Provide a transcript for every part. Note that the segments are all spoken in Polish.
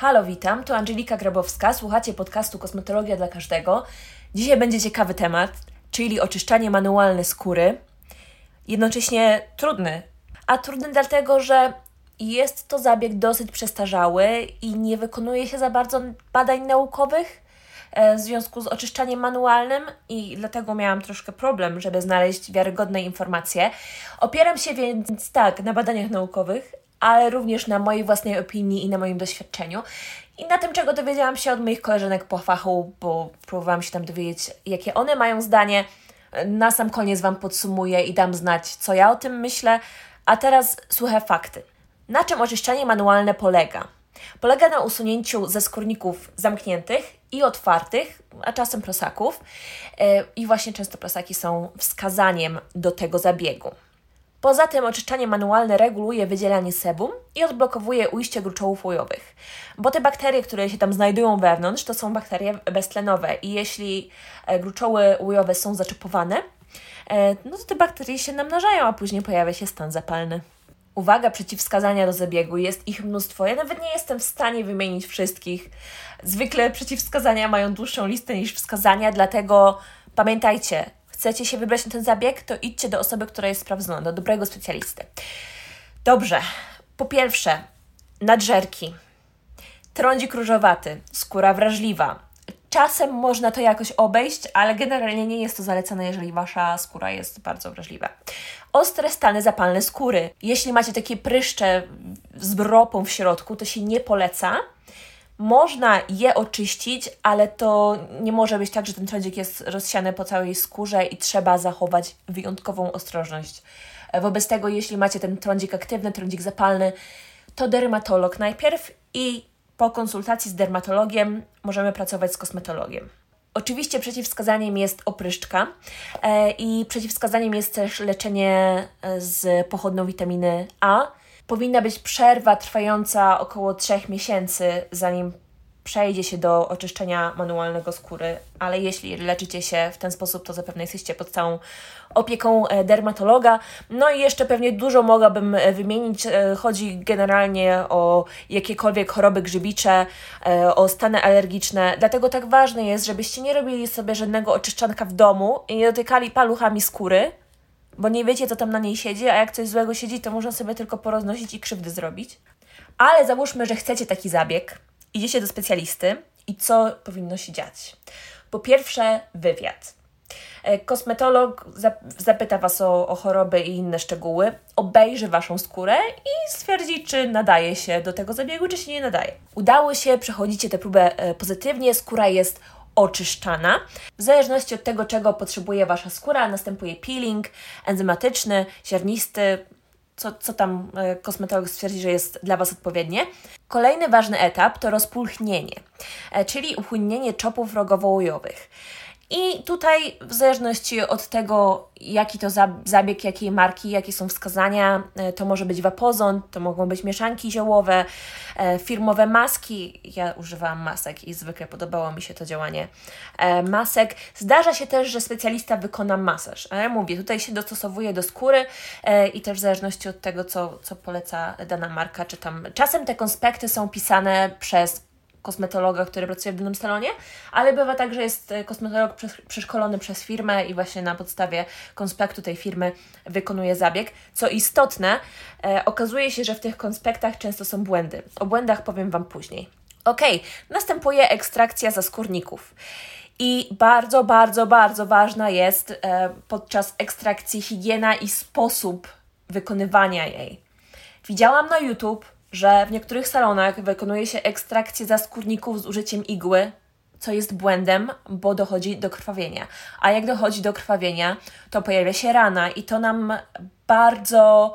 Halo, witam, to Angelika Grabowska, słuchacie podcastu Kosmetologia dla Każdego. Dzisiaj będzie ciekawy temat, czyli oczyszczanie manualne skóry. Jednocześnie trudny. A trudny dlatego, że jest to zabieg dosyć przestarzały i nie wykonuje się za bardzo badań naukowych e, w związku z oczyszczaniem manualnym i dlatego miałam troszkę problem, żeby znaleźć wiarygodne informacje. Opieram się więc tak na badaniach naukowych, ale również na mojej własnej opinii i na moim doświadczeniu. I na tym, czego dowiedziałam się od moich koleżanek po fachu, bo próbowałam się tam dowiedzieć, jakie one mają zdanie. Na sam koniec Wam podsumuję i dam znać, co ja o tym myślę. A teraz suche fakty. Na czym oczyszczanie manualne polega? Polega na usunięciu ze skórników zamkniętych i otwartych, a czasem prosaków. E, I właśnie często prosaki są wskazaniem do tego zabiegu. Poza tym oczyszczanie manualne reguluje wydzielanie sebum i odblokowuje ujście gruczołów łojowych, bo te bakterie, które się tam znajdują wewnątrz, to są bakterie beztlenowe i jeśli e, gruczoły łojowe są zaczepowane, e, no to te bakterie się namnażają, a później pojawia się stan zapalny. Uwaga, przeciwwskazania do zabiegu, jest ich mnóstwo. Ja nawet nie jestem w stanie wymienić wszystkich. Zwykle przeciwwskazania mają dłuższą listę niż wskazania, dlatego pamiętajcie, chcecie się wybrać na ten zabieg, to idźcie do osoby, która jest sprawdzona, do dobrego specjalisty. Dobrze, po pierwsze, nadżerki, trądzik różowaty, skóra wrażliwa. Czasem można to jakoś obejść, ale generalnie nie jest to zalecane, jeżeli wasza skóra jest bardzo wrażliwa. Ostre stany zapalne skóry. Jeśli macie takie pryszcze z bropą w środku, to się nie poleca można je oczyścić, ale to nie może być tak, że ten trądzik jest rozsiany po całej skórze i trzeba zachować wyjątkową ostrożność. Wobec tego, jeśli macie ten trądzik aktywny, trądzik zapalny, to dermatolog najpierw i po konsultacji z dermatologiem możemy pracować z kosmetologiem. Oczywiście przeciwwskazaniem jest opryszczka e, i przeciwwskazaniem jest też leczenie e, z pochodną witaminy A, powinna być przerwa trwająca około 3 miesięcy, zanim przejdzie się do oczyszczenia manualnego skóry, ale jeśli leczycie się w ten sposób, to zapewne jesteście pod całą opieką e, dermatologa. No i jeszcze pewnie dużo mogłabym e, wymienić. E, chodzi generalnie o jakiekolwiek choroby grzybicze, o stany alergiczne. Dlatego tak ważne jest, żebyście nie robili sobie żadnego oczyszczanka w domu i nie dotykali paluchami skóry, bo nie wiecie, co tam na niej siedzi, a jak coś złego siedzi, to można sobie tylko poroznosić i krzywdy zrobić. Ale załóżmy, że chcecie taki zabieg, idziecie do specjalisty i co powinno się dziać? Po pierwsze, wywiad. E, kosmetolog zapyta Was o, o choroby i inne szczegóły, obejrzy Waszą skórę i stwierdzi, czy nadaje się do tego zabiegu, czy się nie nadaje. Udało się, przechodzicie tę próbę e, pozytywnie, skóra jest oczyszczana. W zależności od tego, czego potrzebuje Wasza skóra, następuje peeling enzymatyczny, ziarnisty, co, co tam e, kosmetolog stwierdzi, że jest dla Was odpowiednie. Kolejny ważny etap to rozpulchnienie, e, czyli uchłonienie czopów rogowo-łojowych. I tutaj, w zależności od tego, jaki to zabieg, jakiej marki, jakie są wskazania, e, to może być wapozon, to mogą być mieszanki ziołowe, e, firmowe maski. Ja używałam masek i zwykle podobało mi się to działanie masek. Zdarza się też, że specjalista wykona masaż. Mówię, tutaj się dostosowuje do skóry i też w zależności od tego, co, co poleca dana marka, czy tam. Czasem te konspekty są pisane przez kosmetologa, który pracuje w danym salonie, ale bywa tak, że jest e, kosmetolog przeszkolony przez firmę i właśnie na podstawie konspektu tej firmy wykonuje zabieg. Co istotne, e, okazuje się, że w tych konspektach często są błędy. O błędach powiem Wam później. Ok, następuje ekstrakcja zaskórników. I bardzo, bardzo, bardzo ważna jest e, podczas ekstrakcji higiena i sposób wykonywania jej. Widziałam na YouTube że w niektórych salonach wykonuje się ekstrakcję zaskórników z użyciem igły, co jest błędem, bo dochodzi do krwawienia. A jak dochodzi do krwawienia, to pojawia się rana i to nam bardzo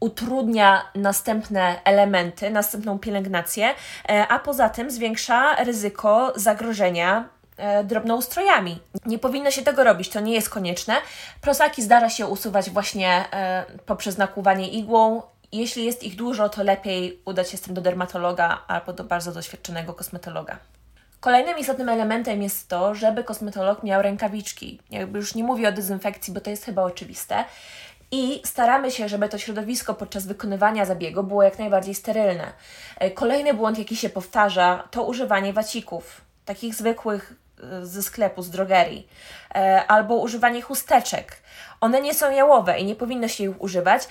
utrudnia następne elementy, następną pielęgnację, e, a poza tym zwiększa ryzyko zagrożenia e, drobnoustrojami. Nie powinno się tego robić, to nie jest konieczne. Prosaki zdarza się usuwać właśnie e, poprzez nakłuwanie igłą jeśli jest ich dużo, to lepiej udać się z tym do dermatologa albo do bardzo doświadczonego kosmetologa. Kolejnym istotnym elementem jest to, żeby kosmetolog miał rękawiczki. Jakby już nie mówię o dezynfekcji, bo to jest chyba oczywiste. i staramy się, żeby to środowisko podczas wykonywania zabiegu było jak najbardziej sterylne. E, kolejny błąd, jaki się powtarza, to używanie wacików, takich zwykłych ze sklepu, z drogerii, e, albo używanie chusteczek. One nie są jałowe i nie powinno się ich używać.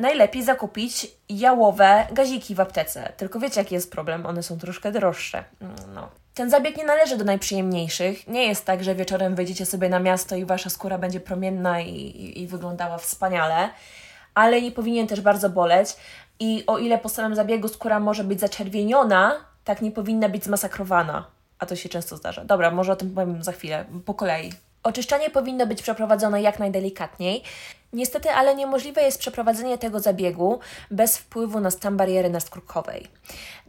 najlepiej zakupić jałowe gaziki w aptece. Tylko wiecie, jaki jest problem? One są troszkę droższe. Mm, no. Ten zabieg nie należy do najprzyjemniejszych. Nie jest tak, że wieczorem wyjdziecie sobie na miasto i wasza skóra będzie promienna i, i, i wyglądała wspaniale, ale nie powinien też bardzo boleć. I o ile po samym zabiegu skóra może być zaczerwieniona, tak nie powinna być zmasakrowana. A to się często zdarza. Dobra, może o tym powiem za chwilę, po kolei. Oczyszczanie powinno być przeprowadzone jak najdelikatniej. Niestety, ale niemożliwe jest przeprowadzenie tego zabiegu bez wpływu na stan bariery naskórkowej.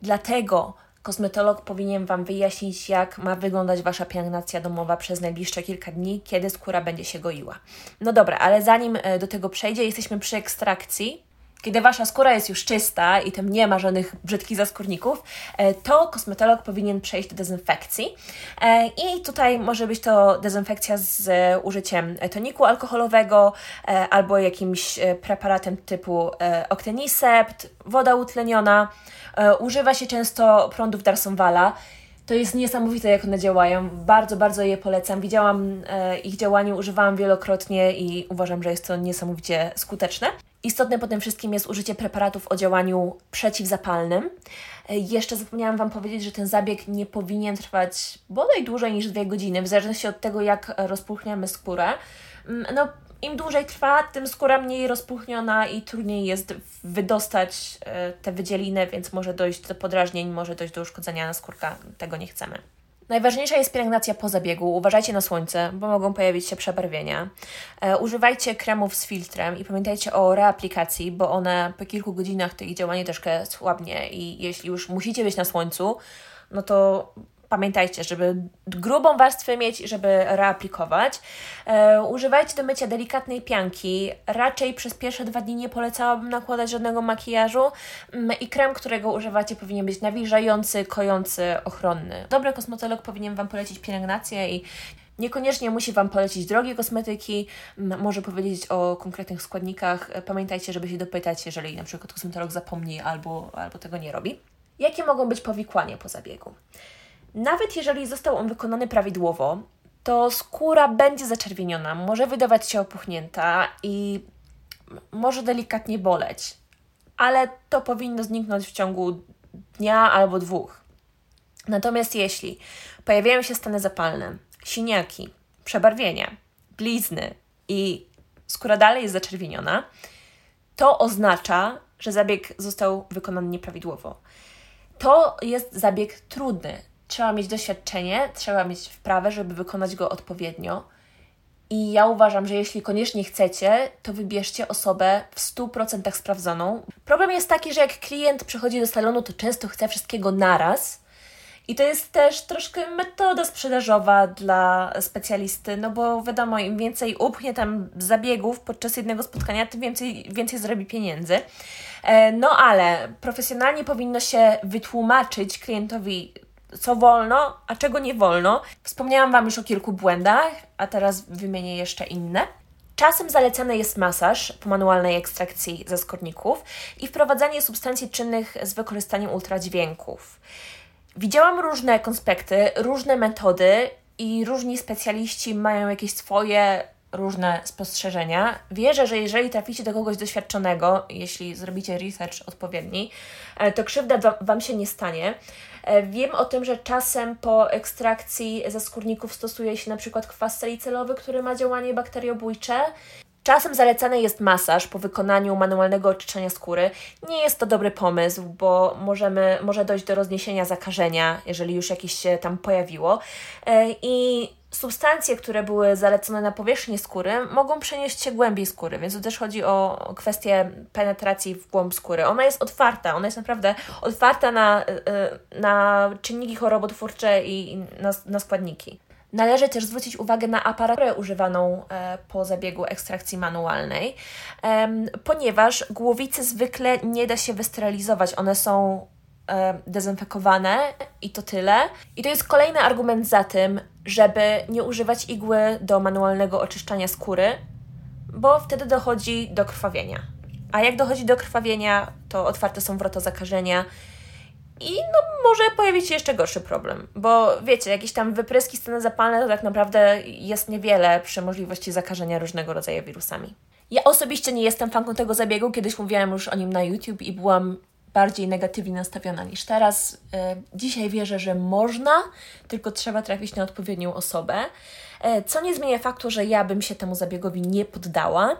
Dlatego Kosmetolog powinien Wam wyjaśnić, jak ma wyglądać Wasza pielęgnacja domowa przez najbliższe kilka dni, kiedy skóra będzie się goiła. No dobra, ale zanim e, do tego przejdzie, jesteśmy przy ekstrakcji. Kiedy wasza skóra jest już czysta i tam nie ma żadnych brzydkich zaskórników, e, to kosmetolog powinien przejść do dezynfekcji. E, I tutaj może być to dezynfekcja z użyciem toniku alkoholowego albo jakimś preparatem typu Octenisept, woda utleniona. Używa się często prądów Darsonwala. To jest niesamowite, jak one działają. Bardzo, bardzo je polecam. Widziałam e, ich działanie, używałam wielokrotnie i uważam, że jest to niesamowicie skuteczne. Istotne po tym wszystkim jest użycie preparatów o działaniu przeciwzapalnym. E, jeszcze zapomniałam Wam powiedzieć, że ten zabieg nie powinien trwać bodaj dłużej niż dwie godziny, w zależności od tego, jak rozpuchniamy skórę. Mm, no, im dłużej trwa, tym skóra mniej rozpuchniona i trudniej jest wydostać e, te wydzieliny, więc może dojść do podrażnień, może dojść do uszkodzenia na skórka. Tego nie chcemy. Najważniejsza jest pielęgnacja po zabiegu. Uważajcie na słońce, bo mogą pojawić się przebarwienia. E, używajcie kremów z filtrem i pamiętajcie o reaplikacji, bo one po kilku godzinach to ich działanie troszkę słabnie i jeśli już musicie być na słońcu, no to pamiętajcie, żeby grubą warstwę mieć, żeby reaplikować. E, używajcie do mycia delikatnej pianki. Raczej przez pierwsze dwa dni nie polecałabym nakładać żadnego makijażu mm, i krem, którego używacie powinien być nawilżający, kojący, ochronny. Dobry kosmetolog powinien Wam polecić pielęgnację i Niekoniecznie musi Wam polecić drogie kosmetyki, może powiedzieć o konkretnych składnikach. Pamiętajcie, żeby się dopytać, jeżeli na przykład kosmetolog zapomni albo, albo tego nie robi. Jakie mogą być powikłania po zabiegu? Nawet jeżeli został on wykonany prawidłowo, to skóra będzie zaczerwieniona, może wydawać się opuchnięta i może delikatnie boleć, ale to powinno zniknąć w ciągu dnia albo dwóch. Natomiast jeśli pojawiają się stany zapalne, siniaki, przebarwienia, blizny i skóra dalej jest zaczerwieniona, to oznacza, że zabieg został wykonany nieprawidłowo. To jest zabieg trudny, trzeba mieć doświadczenie, trzeba mieć wprawę, żeby wykonać go odpowiednio. I ja uważam, że jeśli koniecznie chcecie, to wybierzcie osobę w 100% sprawdzoną. Problem jest taki, że jak klient przychodzi do salonu, to często chce wszystkiego naraz. I to jest też troszkę metoda sprzedażowa dla specjalisty, no bo wiadomo, im więcej upchnie tam zabiegów podczas jednego spotkania, tym więcej, więcej zrobi pieniędzy. E, no ale profesjonalnie powinno się wytłumaczyć klientowi co wolno, a czego nie wolno. Wspomniałam Wam już o kilku błędach, a teraz wymienię jeszcze inne. Czasem zalecany jest masaż po manualnej ekstrakcji ze skórników i wprowadzanie substancji czynnych z wykorzystaniem ultradźwięków. Widziałam różne konspekty, różne metody i różni specjaliści mają jakieś swoje różne spostrzeżenia. Wierzę, że jeżeli traficie do kogoś doświadczonego, jeśli zrobicie research odpowiedni, e, to krzywda Wam się nie stanie. E, wiem o tym, że czasem po ekstrakcji ze skórników stosuje się na przykład kwas salicylowy, który ma działanie bakteriobójcze. Czasem zalecany jest masaż po wykonaniu manualnego oczyszczania skóry. Nie jest to dobry pomysł, bo możemy, może dojść do rozniesienia zakażenia, jeżeli już jakieś się tam pojawiło. E, I substancje, które były zalecone na powierzchni skóry, mogą przenieść się głębiej skóry, więc tu też chodzi o kwestię penetracji w głąb skóry. Ona jest otwarta, ona jest naprawdę otwarta na, y, y, na czynniki chorobotwórcze i na, na składniki. Należy też zwrócić uwagę na aparaturę używaną e, po zabiegu ekstrakcji manualnej, ponieważ głowice zwykle nie da się wysterylizować. One są dezynfekowane i to tyle. I to jest kolejny argument za tym, żeby nie używać igły do manualnego oczyszczania skóry, bo wtedy dochodzi do krwawienia. A jak dochodzi do krwawienia, to otwarte są wrota zakażenia i no, może pojawić się jeszcze gorszy problem, bo wiecie, jakieś tam wypryski, stany zapalne to tak naprawdę jest niewiele przy możliwości zakażenia różnego rodzaju wirusami. Ja osobiście nie jestem fanką tego zabiegu, kiedyś mówiłam już o nim na YouTube i byłam bardziej negatywnie nastawiona niż teraz. E, dzisiaj wierzę, że można, tylko trzeba trafić na odpowiednią osobę. E, co nie zmienia faktu, że ja bym się temu zabiegowi nie poddała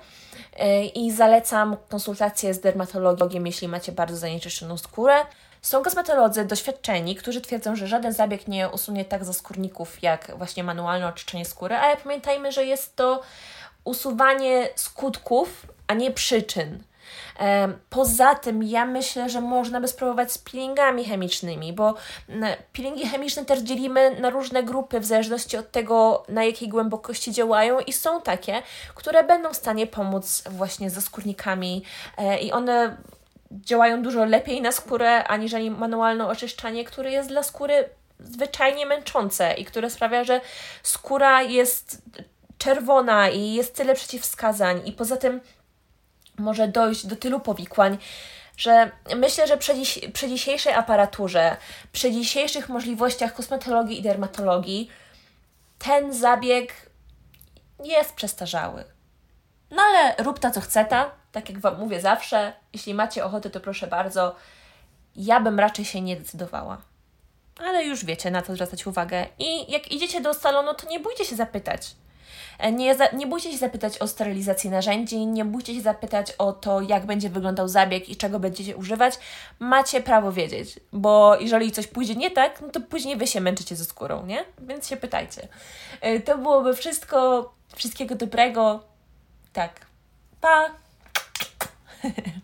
e, i zalecam konsultację z dermatologiem, jeśli macie bardzo zanieczyszczoną skórę. Są kosmetolodzy doświadczeni, którzy twierdzą, że żaden zabieg nie usunie tak zaskórników jak właśnie manualne oczyszczenie skóry, ale pamiętajmy, że jest to usuwanie skutków, a nie przyczyn. Poza tym ja myślę, że można by spróbować z peelingami chemicznymi, bo peelingi chemiczne też dzielimy na różne grupy w zależności od tego, na jakiej głębokości działają i są takie, które będą w stanie pomóc właśnie ze skórnikami e, i one działają dużo lepiej na skórę aniżeli manualne oczyszczanie, które jest dla skóry zwyczajnie męczące i które sprawia, że skóra jest czerwona i jest tyle przeciwwskazań. I poza tym może dojść do tylu powikłań, że myślę, że przy, dziś, przy dzisiejszej aparaturze, przy dzisiejszych możliwościach kosmetologii i dermatologii, ten zabieg jest przestarzały. No ale rób ta co chce ta, tak jak Wam mówię zawsze, jeśli macie ochotę, to proszę bardzo. Ja bym raczej się nie decydowała. Ale już wiecie, na co zwracać uwagę. I jak idziecie do salonu, to nie bójcie się zapytać. E, nie, za, nie bójcie się zapytać o sterylizację narzędzi, nie bójcie się zapytać o to, jak będzie wyglądał zabieg i czego będziecie używać. Macie prawo wiedzieć, bo jeżeli coś pójdzie nie tak, no to później wy się męczycie ze skórą, nie? Więc się pytajcie. E, to byłoby wszystko. Wszystkiego dobrego. Tak. Pa!